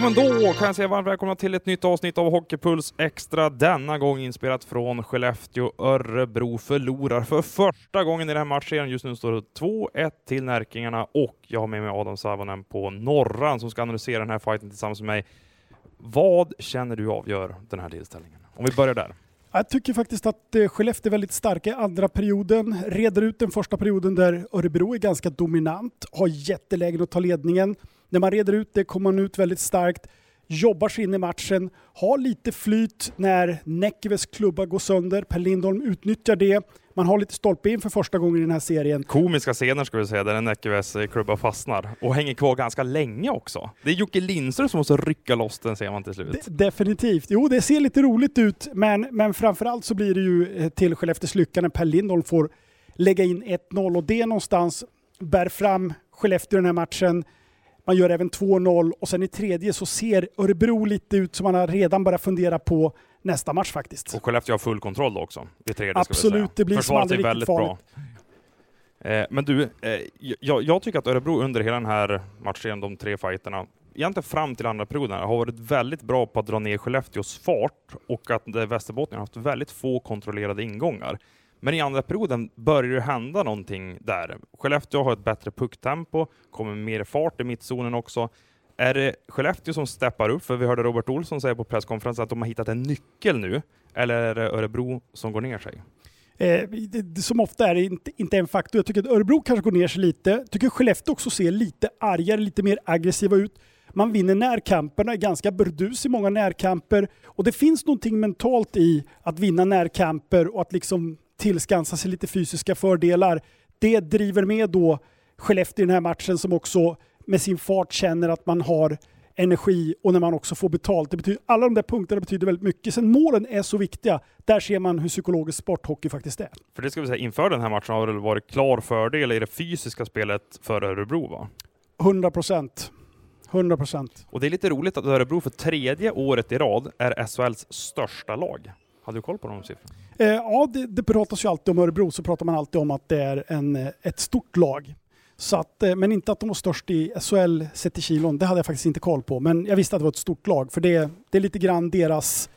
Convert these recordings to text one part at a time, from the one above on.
Ja, men då kan jag säga varmt välkomna till ett nytt avsnitt av Hockeypuls Extra. Denna gång inspelat från Skellefteå. Örebro förlorar för första gången i den här matchserien. Just nu står det 2-1 till Närkingarna och jag har med mig Adam Savonen på Norran som ska analysera den här fighten tillsammans med mig. Vad känner du avgör den här tillställningen? Om vi börjar där. Jag tycker faktiskt att eh, Skellefteå är väldigt starka i andra perioden. Reder ut den första perioden där Örebro är ganska dominant, har jättelägen att ta ledningen. När man reder ut det kommer man ut väldigt starkt, jobbar sig in i matchen, har lite flyt när Näckives klubba går sönder. Per Lindholm utnyttjar det. Man har lite stolpe in för första gången i den här serien. Komiska scener skulle jag säga, där en Näckives klubba fastnar och hänger kvar ganska länge också. Det är Jocke Lindström som måste rycka loss den ser man till slut. De definitivt. Jo, det ser lite roligt ut, men, men framförallt så blir det ju eh, till Skellefteås lycka när Per Lindholm får lägga in 1-0 och det någonstans bär fram Skellefteå i den här matchen. Man gör även 2-0 och sen i tredje så ser Örebro lite ut som man har redan börjat fundera på nästa match faktiskt. Och Skellefteå har full kontroll då också. I tredje, Absolut, det blir som Försvaret är väldigt riktigt bra. Eh, men du, eh, jag, jag tycker att Örebro under hela den här matchen, de tre fighterna, egentligen fram till andra perioden, har varit väldigt bra på att dra ner Skellefteås fart och att eh, Västerbotten har haft väldigt få kontrollerade ingångar. Men i andra perioden börjar det hända någonting där. Skellefteå har ett bättre pucktempo, kommer mer fart i mittzonen också. Är det Skellefteå som steppar upp? För vi hörde Robert Olsson säga på presskonferensen att de har hittat en nyckel nu. Eller är det Örebro som går ner sig? Eh, det, det, som ofta är det inte, inte en faktor. Jag tycker att Örebro kanske går ner sig lite. Jag tycker Skellefteå också ser lite argare, lite mer aggressiva ut. Man vinner närkamperna, är ganska burdus i många närkamper. Och det finns någonting mentalt i att vinna närkamper och att liksom tillskansa sig lite fysiska fördelar. Det driver med då Skellefteå i den här matchen som också med sin fart känner att man har energi och när man också får betalt. Det betyder, alla de där punkterna betyder väldigt mycket. Sen målen är så viktiga. Där ser man hur psykologisk sporthockey faktiskt är. För det ska vi säga, inför den här matchen har det varit klar fördel i det fysiska spelet för Örebro va? 100 procent. 100 procent. Och det är lite roligt att Örebro för tredje året i rad är SHLs största lag. Hade du koll på de siffrorna? Eh, ja, det, det pratas ju alltid om Örebro, så pratar man alltid om att det är en, eh, ett stort lag. Så att, eh, men inte att de var störst i SHL sett i kilon, det hade jag faktiskt inte koll på. Men jag visste att det var ett stort lag, för det, det är lite grann deras...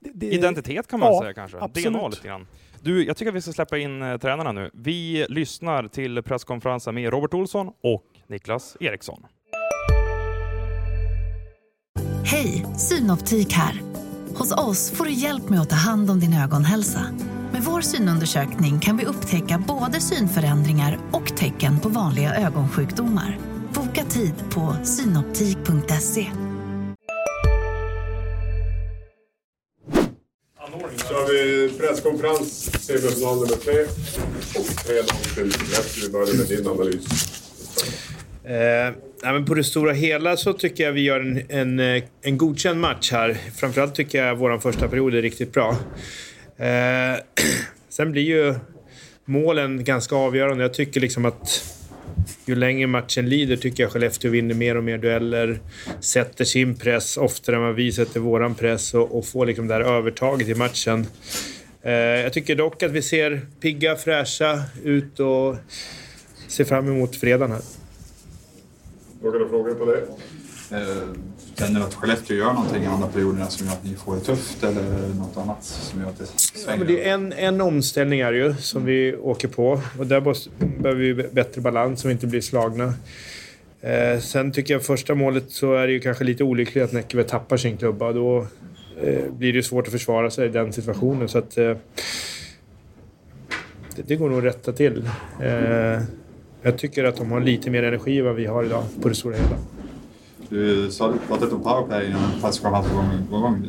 Det, det, Identitet kan man ja, säga kanske. absolut. DNA lite grann. Du, jag tycker att vi ska släppa in eh, tränarna nu. Vi lyssnar till presskonferensen med Robert Olsson och Niklas Eriksson. Hej, Synoptik här. Hos oss får du hjälp med att ta hand om din ögonhälsa. Med vår synundersökning kan vi upptäcka både synförändringar och tecken på vanliga ögonsjukdomar. Boka tid på synoptik.se. Så har vi presskonferens, semifinal nummer tre. Och 3-0 till Vi börjar med din analys. Eh, ja, men på det stora hela så tycker jag vi gör en, en, eh, en godkänd match här. Framförallt tycker jag vår första period är riktigt bra. Eh, sen blir ju målen ganska avgörande. Jag tycker liksom att ju längre matchen lider tycker jag Skellefteå vinner mer och mer dueller. Sätter sin press oftare än vad vi sätter våran press och, och får liksom det här övertaget i matchen. Eh, jag tycker dock att vi ser pigga, fräscha ut och ser fram emot fredagen här. Några frågor på det? Eh, Känner du att Skellefteå gör någonting i andra perioderna som gör att ni får det tufft eller något annat som gör att det Ja, svänger? men det är en, en omställning är det ju som vi åker på och där måste, behöver vi bättre balans så vi inte blir slagna. Eh, sen tycker jag första målet så är det ju kanske lite olyckligt att Näckive tappar sin klubba. Då eh, blir det ju svårt att försvara sig i den situationen. Så att, eh, det, det går nog att rätta till. Eh, jag tycker att de har lite mer energi än vad vi har idag på det stora hela. Du sa- pratade om powerplay innan presskonferensen var igång.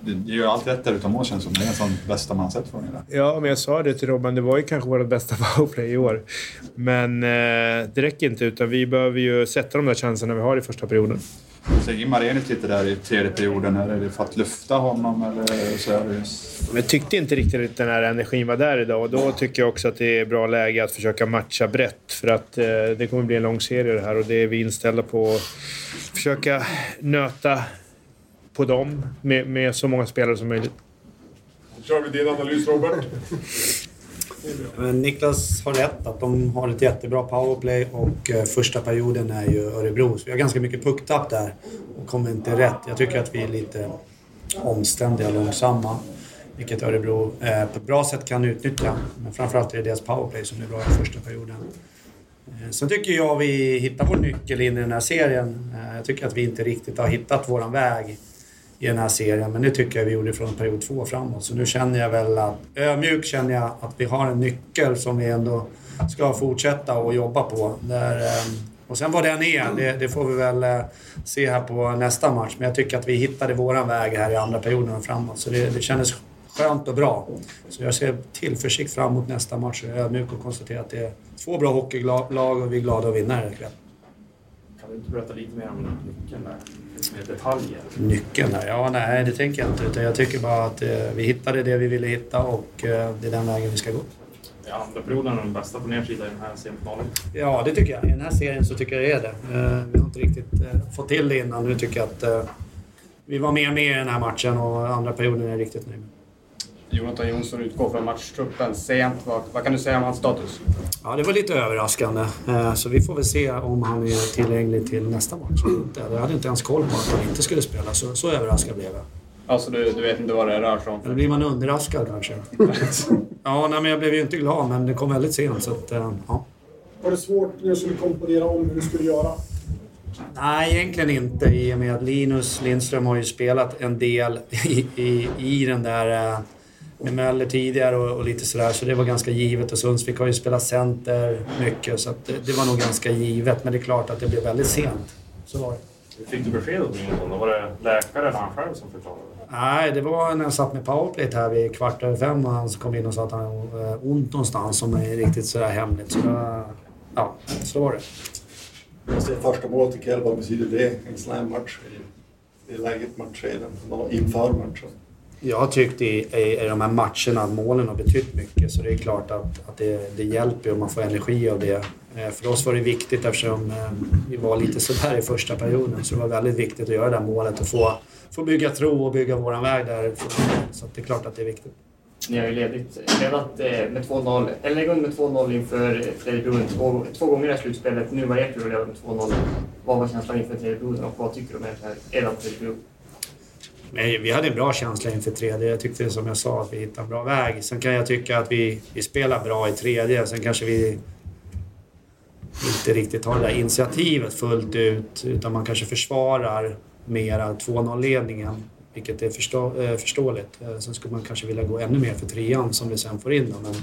Det gör allt rätt där utom mål känns som. Det är nästan bästa man sett från er. Ja, men jag sa det till Robban. Det var ju kanske vårt bästa powerplay i år. Men eh, det räcker inte, utan vi behöver ju sätta de där chanserna vi har i första perioden. Så Ingmar Enit lite där i tredje perioden. Är det för att lufta honom eller så är det... Men jag tyckte inte riktigt att den här energin var där idag och då tycker jag också att det är bra läge att försöka matcha brett. För att eh, det kommer bli en lång serie det här och det är vi inställda på att försöka nöta på dem med, med så många spelare som möjligt. Då kör vi din analys Robert. Men Niklas har rätt att de har ett jättebra powerplay och eh, första perioden är ju Örebro. Så vi har ganska mycket pucktapp där och kommer inte rätt. Jag tycker att vi är lite omständiga och långsamma. Vilket Örebro eh, på ett bra sätt kan utnyttja. Men framförallt är det deras powerplay som är bra i första perioden. Eh, sen tycker jag vi hittar vår nyckel in i den här serien. Eh, jag tycker att vi inte riktigt har hittat våran väg i den här serien. Men det tycker jag vi gjorde från period två framåt. Så nu känner jag väl att, ödmjuk känner jag att vi har en nyckel som vi ändå ska fortsätta att jobba på. Där, eh, och sen vad den är, det, det, får vi väl eh, se här på nästa match. Men jag tycker att vi hittade våran väg här i andra perioden och framåt. Så det, det kändes skönt och bra. Så jag ser tillförsikt fram emot nästa match. och är ödmjuk och konstaterar att det är två bra hockeylag och vi är glada att vinna här ikväll. Kan du inte berätta lite mer om nyckeln där? Detaljer? Nyckeln där? Ja, nej det tänker jag inte. Utan jag tycker bara att eh, vi hittade det vi ville hitta och eh, det är den vägen vi ska gå. Är andra perioden den bästa på nedsida i den här semifinalen? Ja, det tycker jag. I den här serien så tycker jag det är det. Eh, vi har inte riktigt eh, fått till det innan. Nu tycker jag att eh, vi var mer med i den här matchen och andra perioden är jag riktigt nöjd med. Jonathan Jonsson utgår från matchtruppen sent. Vad, vad, kan du säga om hans status? Ja, det var lite överraskande. Eh, så vi får väl se om han är tillgänglig till nästa match. Jag hade inte ens koll på att han inte skulle spela, så, så överraskad blev jag. Alltså du, du vet inte vad det rör sig om? Eller blir man underraskad kanske. ja, nej, men jag blev ju inte glad, men det kom väldigt sent. Så att, eh, ja. Var det svårt när du skulle komponera om hur du skulle göra? Nej, egentligen inte i och med att Linus Lindström har ju spelat en del i, i, i den där eh, med Möller tidigare och, och, lite sådär. Så det var ganska givet. Och Sundsvik har ju spelat center mycket så det, det, var nog ganska givet. Men det är klart att det blev väldigt sent. Så var det. Fick du besked av Nilsson? Var det läkare eller han själv som förklarade? Nej, det var när jag satt med powerplay här vid kvart över fem och han kom in och sa att han hade ont någonstans som är riktigt sådär hemligt. Så då, ja, så var det. Alltså, första målet ikväll, vad betyder det? En slam-match i, i läget matchskedet inför matchen? Jag har tyckt i, i, i de här matcherna att målen har betytt mycket. Så det är klart att, att det, det hjälper och man får energi av det. Eh, för oss var det viktigt eftersom eh, vi var lite sådär i första perioden. Så det var väldigt viktigt att göra det här målet och få, få bygga tro och bygga våran väg där. Så det är klart att det är viktigt. Ni har ju ledigt, ledat eh, med 2-0, eller med 2-0 inför tredje perioden två, två gånger i slutspelet. Nu var ert tur att leda med 2-0. Vad var känslan inför tredje perioden och vad tycker du om er tredje men vi hade en bra känsla inför tredje. Jag tyckte som jag sa att vi hittade en bra väg. Sen kan jag tycka att vi, vi spelar bra i tredje. Sen kanske vi inte riktigt har det där initiativet fullt ut. Utan man kanske försvarar mera 2-0-ledningen. Vilket är förstå, eh, förståeligt. Eh, sen skulle man kanske vilja gå ännu mer för trean som vi sen får in. Då, men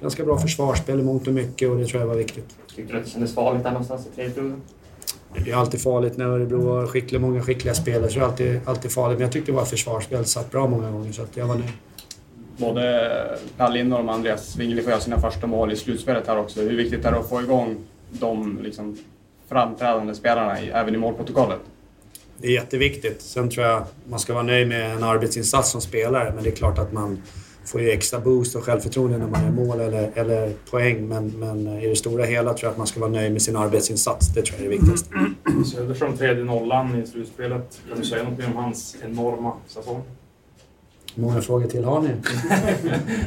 ganska bra försvarsspel i mångt och mycket och det tror jag var viktigt. Tyckte du att det kändes farligt där någonstans i tredje perioden? Det är alltid farligt när Örebro har skickliga, många skickliga spelare. Så det är alltid, alltid farligt. Men jag tyckte vårt försvarsspel satt bra många gånger, så jag var nöjd. Både Per Lindholm och Andreas Wingeli får göra sina första mål i slutspelet här också. Hur viktigt är det att få igång de liksom, framträdande spelarna även i målprotokollet? Det är jätteviktigt. Sen tror jag man ska vara nöjd med en arbetsinsats som spelare, men det är klart att man får ju extra boost och självförtroende när man gör mål eller, eller poäng. Men, men i det stora hela tror jag att man ska vara nöjd med sin arbetsinsats. Det tror jag är det viktigaste. Söderström tredje nollan i slutspelet. Kan du säga något mer om hans enorma säsong? Många frågor till har ni?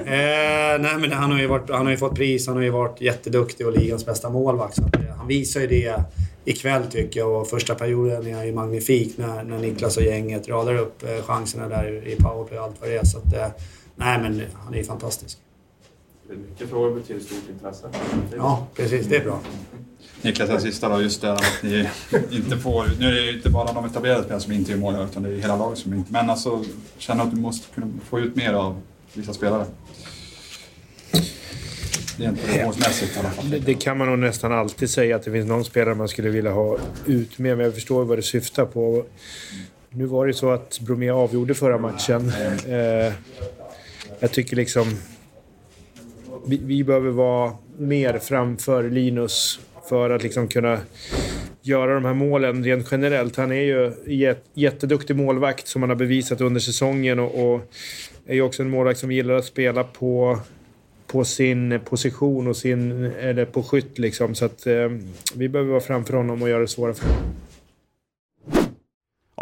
eh, nej, men han, har ju varit, han har ju fått pris, han har ju varit jätteduktig och ligans bästa målvakt. Så att, eh, han visar ju det ikväll tycker jag och första perioden är ju magnifik när, när Niklas och gänget radar upp eh, chanserna där i powerplay och allt vad det är. Så att, eh, Nej, men han är ju fantastisk. Det är mycket frågor betyder stort intresse. Ja, precis. Det är bra. Niklas, den sista då, just det att ni inte får... Nu är det ju inte bara de etablerade spelarna som inte gör mål, utan det är hela laget som inte... Men alltså, känner att du måste kunna få ut mer av vissa spelare? Rent prestationsmässigt i alla fall. Det, det kan man nog nästan alltid säga, att det finns någon spelare man skulle vilja ha ut mer, men jag förstår vad du syftar på. Nu var det så att Bromé avgjorde förra matchen. Eh, jag tycker liksom... Vi, vi, behöver vara mer framför Linus för att liksom kunna göra de här målen rent generellt. Han är ju jät, jätteduktig målvakt som han har bevisat under säsongen och, och är ju också en målvakt som gillar att spela på på sin position och sin, eller på skytt liksom. Så att eh, vi behöver vara framför honom och göra det svårare för honom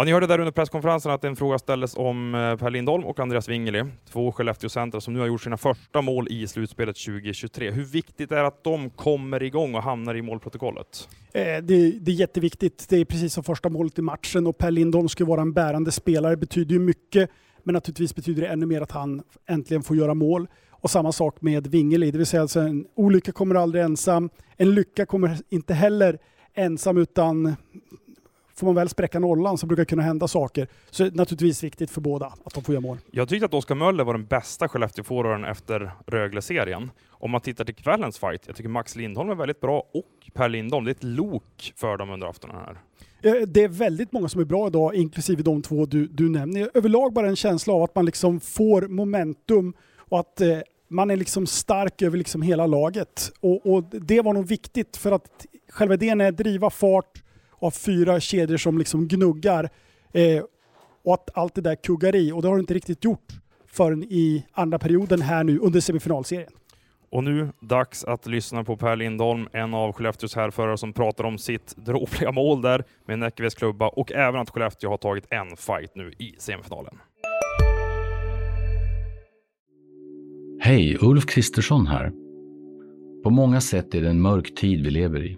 Ja, ni hörde där under presskonferensen att en fråga ställdes om eh, Per Lindholm och Andreas Wingeli, två Skellefteåcentra som nu har gjort sina första mål i slutspelet 2023. Hur viktigt är det att de kommer igång och hamnar i målprotokollet? Eh, det, det, är jätteviktigt. Det är precis som första målet i matchen och Per Lindholm ska vara en bärande spelare. Det betyder ju mycket, men naturligtvis betyder det ännu mer att han äntligen får göra mål. Och samma sak med Wingeli, det vill säga alltså en olycka kommer aldrig ensam. En lycka kommer inte heller ensam utan får man väl spräcka nollan så brukar det kunna hända saker. Så det är naturligtvis viktigt för båda att de får göra mål. Jag tyckte att Oskar Möller var den bästa Skellefteå-forwarden efter Rögle-serien. Om man tittar till kvällens fight, jag tycker Max Lindholm är väldigt bra och Per Lindholm, det är ett lok för dem under aftonen här. Eh, det är väldigt många som är bra idag, inklusive de två du, du nämner. Överlag bara en känsla av att man liksom får momentum och att eh, man är liksom stark över liksom hela laget. Och, och, det var nog viktigt för att själva idén är att driva fart, av fyra kedjor som liksom gnuggar eh, och att allt det där kuggar i och det har det inte riktigt gjort förrän i andra perioden här nu under semifinalserien. Och nu dags att lyssna på Per Lindholm, en av Skellefteås härförare som pratar om sitt dråpliga mål där med Näckeves klubba och även att Skellefteå har tagit en fight nu i semifinalen. Hej, Ulf Kristersson här. På många sätt är det en mörk tid vi lever i.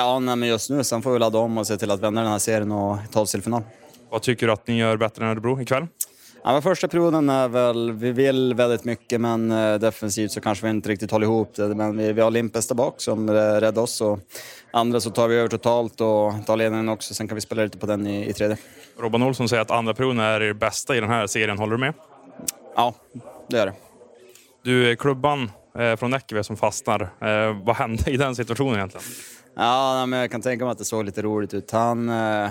Ja, nej, men just nu. Sen får vi ladda om och se till att vända den här serien och ta oss till final. Vad tycker du att ni gör bättre än Örebro ikväll? Ja, men första perioden är väl, vi vill väldigt mycket men eh, defensivt så kanske vi inte riktigt håller ihop det. Men vi, vi har Limpes där bak som eh, räddar oss och andra så tar vi över totalt och tar ledningen också. Sen kan vi spela lite på den i, i tredje. Robban Olsson säger att andra perioden är er bästa i den här serien. Håller du med? Ja, det är det. Du, klubban eh, från Näckeve som fastnar. Vad hände i den situationen egentligen? Ja, men jag kan tänka mig att det såg lite roligt ut. Han... Eh, ja,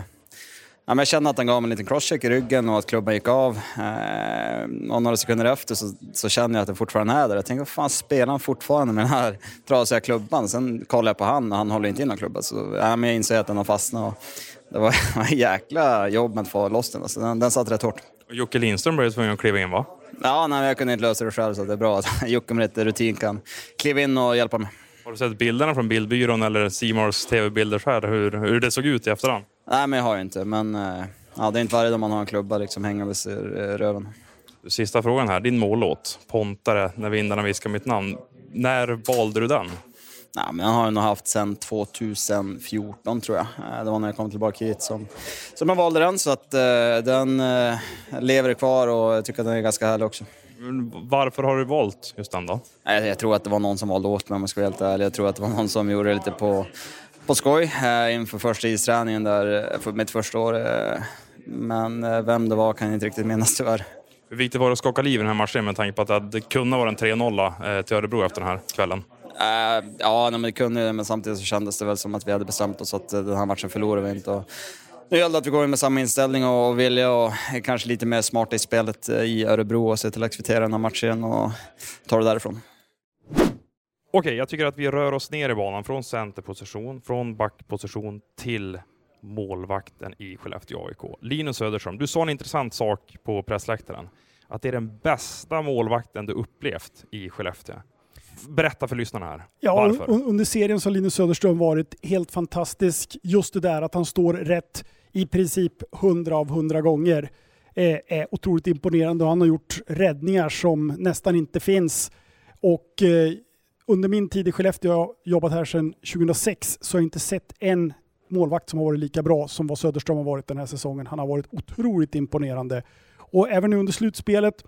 men jag kände att han gav mig en liten crosscheck i ryggen och att klubban gick av. Eh, och några sekunder efter så, så känner jag att den fortfarande är där. Jag tänker, vad fan spelar han fortfarande med den här trasiga klubban? Sen kollar jag på han och han håller inte in någon klubba. Så ja, men jag inser att den har fastnat. Det var en jäkla jobb med att få loss den. Alltså, den, den satt rätt hårt. Och Jocke Lindström blev tvungen att kliva in va? Ja, nej, jag kunde inte lösa det själv så det är bra att Jocke med lite rutin kan kliva in och hjälpa mig. Har du sett bilderna från Bildbyrån eller Simors tv-bilder så här, hur, hur det såg ut i efterhand? Nej, men jag har inte. Men eh, ja, det är inte varje dag man har en klubba liksom hängandes i röven. Sista frågan här. Din mållåt, Pontare, När vindarna viskar mitt namn. När valde du den? Ja, men jag har nog haft sedan 2014 tror jag. Eh, det var när jag kom tillbaka hit som, som jag valde den. Så att den lever kvar och jag tycker att den är ganska härlig också. Varför har du valt just den då? Jag, jag tror att det var någon som valde åt mig om jag ska vara helt ärlig. Jag tror att det var någon som gjorde det lite på, på skoj uh, inför första isträningen där, för mitt första år. men vem det var kan jag inte riktigt minnas tyvärr. Hur viktigt var det att skaka liv i den här matchen med tanke på att det kunde vara en 3-0 till Örebro efter den här kvällen? Uh, ja, nej, men det kunde det, men samtidigt så kändes det väl som att vi hade bestämt oss att den här matchen förlorar vi inte. Och nu gäller det att vi går in med samma inställning och vilja och är kanske lite mer smarta i spelet i Örebro och se till att kvittera den här matchen och ta det därifrån. Okej, jag tycker att vi rör oss ner i banan från centerposition, från backposition till målvakten i Skellefteå AIK. Linus Söderström, du sa en intressant sak på pressläktaren. Att det är den bästa målvakten du upplevt i Skellefteå. Berätta för lyssnarna här. Ja, Varför? Under serien så har Linus Söderström varit helt fantastisk. Just det där att han står rätt i princip 100 av 100 gånger eh, är, otroligt imponerande och han har gjort räddningar som nästan inte finns. Och eh, under min tid i Skellefteå, jag har jobbat här sedan 2006, så har jag inte sett en målvakt som har varit lika bra som vad Söderström har varit den här säsongen. Han har varit otroligt imponerande. Och även nu under slutspelet,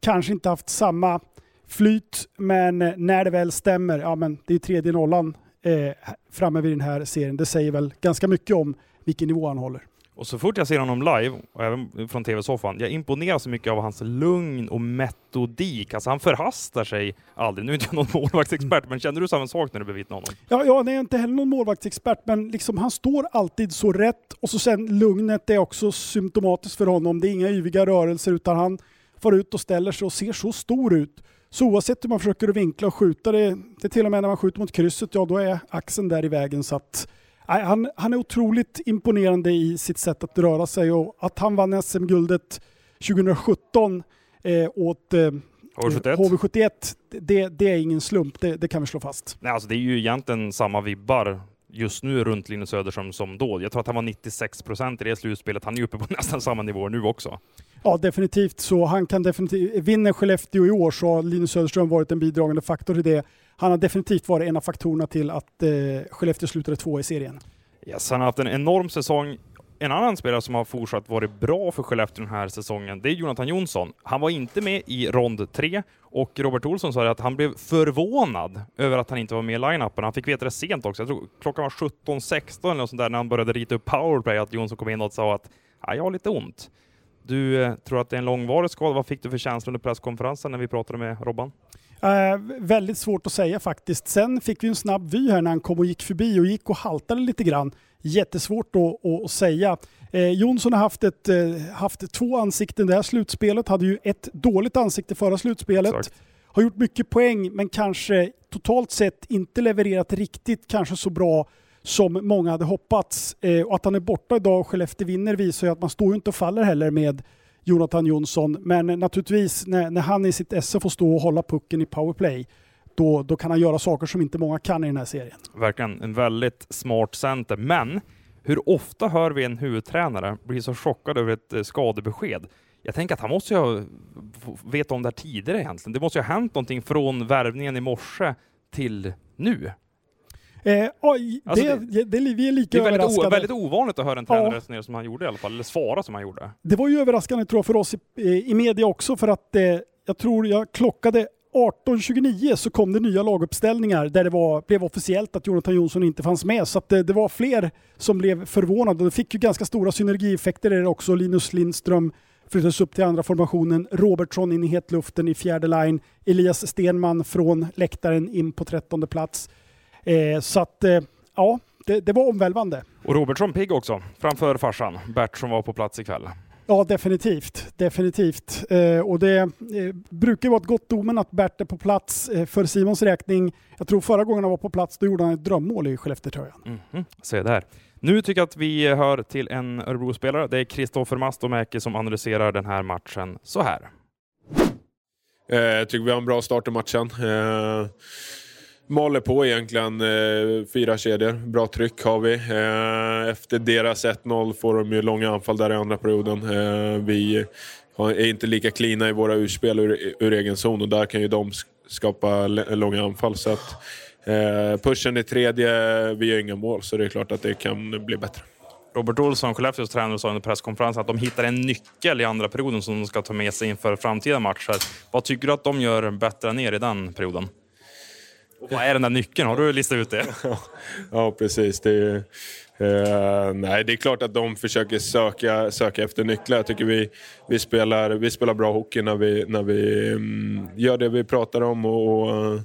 kanske inte haft samma flyt, men eh, när det väl stämmer, ja men det är tredje nollan eh, framme vid den här serien. Det säger väl ganska mycket om vilken nivå han håller. Och så fort jag ser honom live, och även från tv-soffan, jag imponeras så mycket av hans lugn och metodik. Alltså han förhastar sig aldrig. Nu är inte jag någon målvaktsexpert, men känner du samma sak när du bevittnar honom? Ja, ja, nej, jag är inte heller någon målvaktsexpert, men liksom, han står alltid så rätt och så sen lugnet är också symptomatiskt för honom. Det är inga yviga rörelser utan han far ut och ställer sig och ser så stor ut. Så oavsett hur man försöker vinkla och skjuta, det, det är till och med när man skjuter mot krysset, ja då är axeln där i vägen. Så att, nej, han, han är otroligt imponerande i sitt sätt att röra sig och att han vann SM-guldet 2017 eh, åt eh, HV71. HV71, det, det är ingen slump, det, det kan vi slå fast. Nej, alltså det är ju egentligen samma vibbar just nu runt Linus Söderström som då. Jag tror att han var 96 procent i det slutspelet. Han är uppe på nästan samma nivå nu också. Ja, definitivt. Så han kan definitivt, vinner Skellefteå i år så har Linus Söderström varit en bidragande faktor i det. Han har definitivt varit en av faktorerna till att eh, Skellefteå slutade två i serien. Yes, han har haft en enorm säsong. En annan spelare som har fortsatt varit bra för Skellefteå den här säsongen, det är Jonathan Jonsson. Han var inte med i rond tre och Robert Olsson sa att han blev förvånad över att han inte var med i line-upen. Han fick veta det sent också. Jag tror klockan var 17.16 eller något sånt där när han började rita upp powerplay, att Jonsson kom in och sa att jag har lite ont. Du eh, tror att det är en långvarig skada. Vad fick du för känsla under presskonferensen när vi pratade med Robban? Eh, väldigt svårt att säga faktiskt. Sen fick vi en snabb vy här när han kom och gick förbi och gick och haltade lite grann. Jättesvårt att, att säga. Eh, Jonsson har haft, ett, eh, haft två ansikten det här slutspelet. Hade ju ett dåligt ansikte förra slutspelet. Exakt. Har gjort mycket poäng men kanske totalt sett inte levererat riktigt kanske så bra som många hade hoppats. Eh, och att han är borta idag och Skellefteå vinner visar ju att man står ju inte och faller heller med Jonathan Jonsson. Men naturligtvis när, när han i sitt esse får stå och hålla pucken i powerplay då, då kan han göra saker som inte många kan i den här serien. Verkligen en väldigt smart center. Men hur ofta hör vi en huvudtränare bli så chockad över ett eh, skadebesked? Jag tänker att han måste ju ha vetat veta om det här tidigare egentligen. Det måste ju ha hänt någonting från värvningen i morse till nu. Eh, oj, Alltså det, det- det, vi är lika Det är väldigt, o, överraskade. väldigt ovanligt att höra en tränare Ja. resonera som han gjorde i alla fall, eller svara som han gjorde. Det var ju överraskande tror jag för oss i, i media också för att eh, jag tror jag klockade 18.29 så kom det nya laguppställningar där det var, blev officiellt att Jonathan Jonsson inte fanns med. Så det, det var fler som blev förvånade. Det fick ju ganska stora synergieffekter där också. Linus Lindström flyttades upp till andra formationen. Robertsson in i hetluften i fjärde line. Elias Stenman från läktaren in på trettonde plats. Eh, så att eh, ja, det, det var omvälvande. Och Robertsson pigg också, framför farsan Bert som var på plats ikväll. Ja, definitivt. Definitivt. Eh, och det eh, brukar vara ett gott omen att Bert är på plats eh, för Simons räkning. Jag tror förra gången han var på plats, då gjorde han ett drömmål i Skellefteå-tröjan. Mhm. Se där. Nu tycker jag att vi hör till en Örebro-spelare. Det är Kristoffer Mastomäki som analyserar den här matchen så här. Eh, Jag tycker vi har en bra start i matchen. Maler på egentligen eh, fyra kedjor. Bra tryck har vi. Eh, efter deras 1-0 får de ju långa anfall där i andra perioden. Eh, vi är inte lika klina i våra urspel ur, ur egen zon och där kan ju de skapa långa anfall. Så att, eh, pushen i tredje, vi gör inga mål så det är klart att det kan bli bättre. Robert Olsson, Skellefteås tränare, sa under presskonferensen att de hittar en nyckel i andra perioden som de ska ta med sig inför framtida matcher. Vad tycker du att de gör bättre än er i den perioden? Och vad är den där nyckeln? Har du listat ut det? Ja, precis. Det är, eh, nej, det är klart att de försöker söka, söka efter nycklar. Jag tycker vi, vi, spelar, vi spelar bra hockey när vi, när vi mm, gör det vi pratar om. Och, och, eh,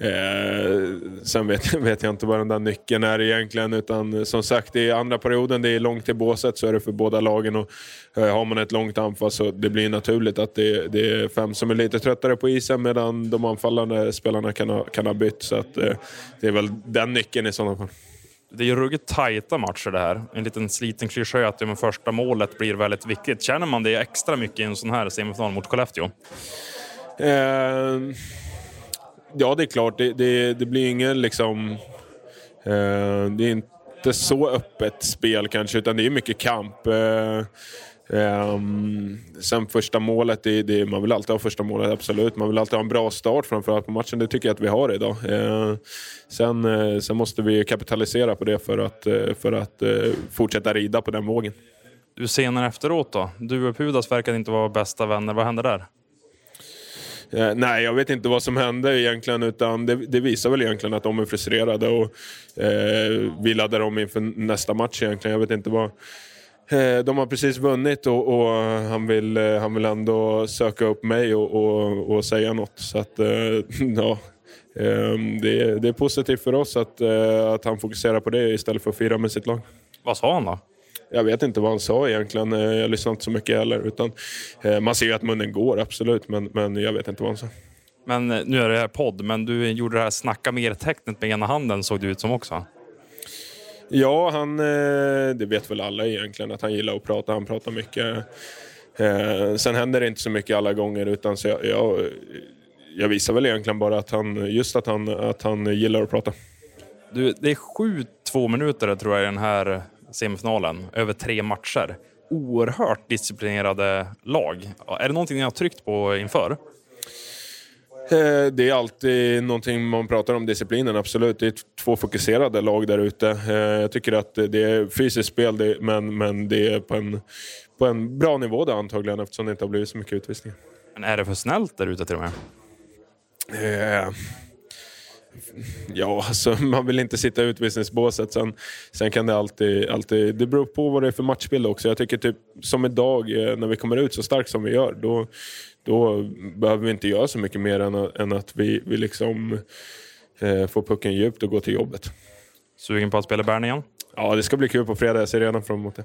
eh, sen vet, vet jag inte vad den där nyckeln är egentligen. Utan som sagt, i andra perioden, det är långt till båset, så är det för båda lagen. Och, eh, har man ett långt anfall så det blir naturligt att det, det är fem som är lite tröttare på isen medan de anfallande spelarna kan ha, kan ha bytt. Så att, eh, det är väl den nyckeln i sådana fall. Det är ju ruggigt tajta matcher det här. En liten sliten kliché att det första målet blir väldigt viktigt. Känner man det extra mycket i en sån här semifinal mot Skellefteå? Eh, ja, det är klart. Det, det, det blir ingen liksom... Eh, det är inte så öppet spel kanske, utan det är mycket kamp. Eh, Um, sen första målet, det, det, man vill alltid ha första målet, absolut. Man vill alltid ha en bra start framförallt på matchen. Det tycker jag att vi har idag. Uh, sen, uh, sen måste vi kapitalisera på det för att, uh, för att fortsätta rida på den vågen. Du senare efteråt då? Du och Pudas verkade inte vara bästa vänner. Vad hände där? Eh, nej, jag vet inte vad som hände egentligen. Utan det, det visar väl egentligen att de är frustrerade och eh, vi laddar om inför nästa match egentligen. Jag vet inte vad... Eh, de har precis vunnit och, och han, vill, eh, han vill ändå söka upp mig och, och, och säga något. Så att, eh, ja, ehm, det, är, det är positivt för oss att, att han fokuserar på det istället för att fira med sitt lag. Vad sa han då? Jag vet inte vad han sa egentligen. Eh, Jag lyssnade inte så mycket heller. Utan, eh, man ser ju att munnen går, absolut, men, men jag vet inte vad han sa. Men eh, nu är det här podd, men du gjorde det här snacka mer-tecknet med ena handen såg det ut som också. Ja, han, det vet väl alla egentligen att han gillar att prata. Han pratar mycket. Sen händer det inte så mycket alla gånger utan så jag, jag, jag visar väl egentligen bara att han, just att han, att han gillar att prata. Du, det är sju två minuter tror jag i den här semifinalen, över tre matcher. Oerhört disciplinerade lag. Är det någonting ni har tryckt på inför? Eh, Det är alltid någonting man pratar om, disciplinen, absolut. Det är två fokuserade lag där ute. Eh, Jag tycker att det är fysiskt spel, men det är på en, på en bra nivå där antagligen eftersom det inte har blivit så mycket utvisningar. Men är det för snällt där ute till och med? Eh, Ja, alltså, man vill inte sitta i utvisningsbåset. Sen, sen kan det alltid, alltid... Det beror på vad det är för matchbild också. Jag tycker typ som idag, eh, när vi kommer ut så starkt som vi gör, då, då behöver vi inte göra så mycket mer än, att- än att vi, vi liksom eh, får pucken djupt och går till jobbet. Sugen på att spela Bern igen? Ja, det ska bli kul på fredag. Jag ser redan fram emot det.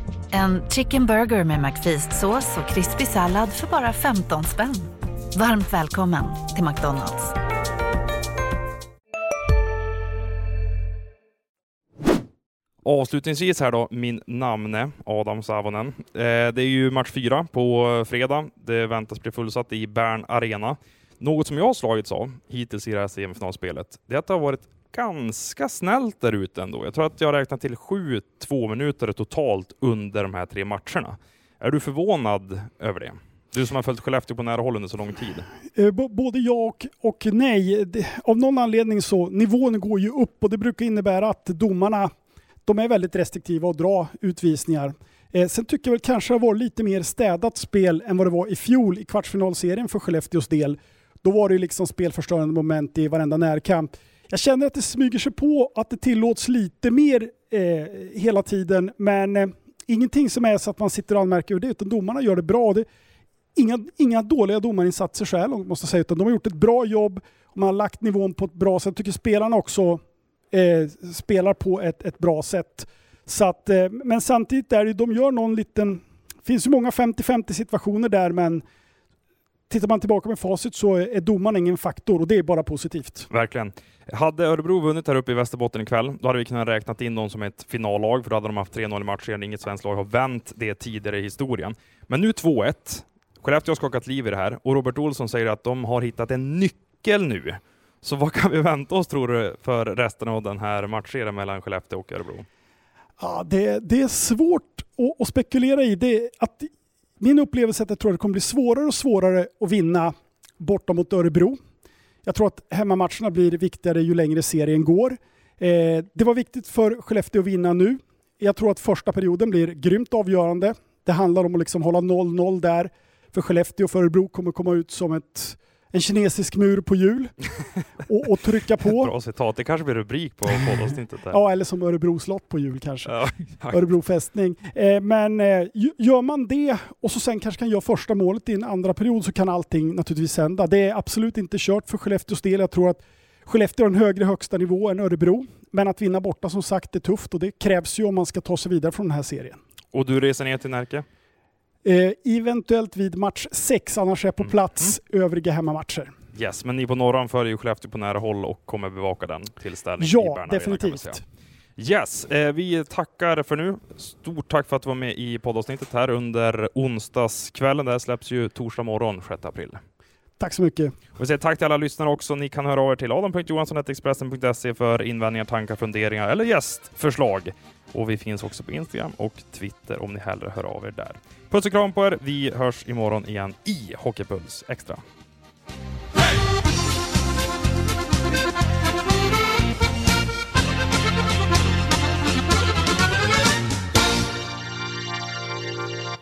En chicken burger med McFeast-sås och krispig sallad för bara 15 spänn. Varmt välkommen till McDonalds. Avslutningsvis här då, min namne Adam Savonen. Eh, det är ju match fyra på fredag. Det väntas bli fullsatt i Bern Arena. Något som jag har slagits av hittills i det här semifinalspelet, det är att det har varit ganska snällt där ute ändå. Jag tror att jag räknar till sju två minuter totalt under de här tre matcherna. Är du förvånad över det? Du som har följt Skellefteå på nära håll under så lång tid. Eh, B- Både ja och, och nej. Det- Av någon anledning så, nivån går ju upp och det brukar innebära att domarna, de är väldigt restriktiva och drar utvisningar. Eh, sen tycker jag väl kanske det har varit lite mer städat spel än vad det var i fjol i kvartsfinalserien för Skellefteås del. Då var det ju liksom spelförstörande moment i varenda närkamp. Jag känner att det smyger sig på att det tillåts lite mer eh, hela tiden, men eh, ingenting som är så att man sitter och anmärker över det, utan domarna gör det bra. Det, inga, inga dåliga domarinsatser så här långt måste jag säga, utan de har gjort ett bra jobb och man har lagt nivån på ett bra sätt. Jag tycker spelarna också eh, spelar på ett, ett bra sätt. Så att, eh, men samtidigt är det, de gör någon liten, det finns ju många 50-50 situationer där men tittar man tillbaka med facit så är domaren ingen faktor och det är bara positivt. Verkligen. Hade Örebro vunnit här uppe i Västerbotten ikväll, då hade vi kunnat räkna in dem som ett finallag, för då hade de haft 3-0 i matchen. Inget svenskt lag har vänt det tidigare i historien. Men nu 2-1. Skellefteå har skakat liv i det här och Robert Olsson säger att de har hittat en nyckel nu. Så vad kan vi vänta oss tror du för resten av den här matchserien mellan Skellefteå och Örebro? Ja, det, det är svårt att, att spekulera i. Det, att min upplevelse är att jag tror att det kommer bli svårare och svårare att vinna borta mot Örebro. Jag tror att hemmamatcherna blir viktigare ju längre serien går. Eh, det var viktigt för Skellefteå att vinna nu. Jag tror att första perioden blir grymt avgörande. Det handlar om att liksom hålla 0-0 där. För Skellefteå och för Örebro kommer komma ut som ett, en kinesisk mur på hjul och, och trycka på. Bra citat. Det kanske blir rubrik på poddavsnittet. Ja, eller som Örebro slott på jul kanske. Ja. Örebro fästning. Eh, men eh, gör man det och så sen kanske kan göra första målet i en andra period så kan allting naturligtvis hända. Det är absolut inte kört för Skellefteås del. Jag tror att Skellefteå har en högre högsta nivå än Örebro. Men att vinna borta som sagt är tufft och det krävs ju om man ska ta sig vidare från den här serien. Och du reser ner till Närke? Eh, eventuellt vid match 6, annars är på plats övriga hemmamatcher. Yes, men ni på Norran följer ju Skellefteå på nära håll och kommer bevaka den tillställningen i Ja, Bern kan vi definitivt. Yes, eh, vi tackar för nu. Stort tack för att du var med i poddavsnittet här under onsdagskvällen. Det här släpps ju torsdag morgon 6 april. Tack så mycket. Och vi säger tack till alla lyssnare också. Ni kan höra av er till adam.johansson.expressen.se för invändningar, tankar, funderingar eller gästförslag. Och vi finns också på Instagram och Twitter om ni hellre hör av er där. Puss och kram på er. Vi hörs imorgon igen i Hockeypuls Extra.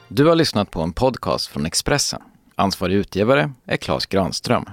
Du har lyssnat på en podcast från Expressen. Ansvarig utgivare är Klas Granström.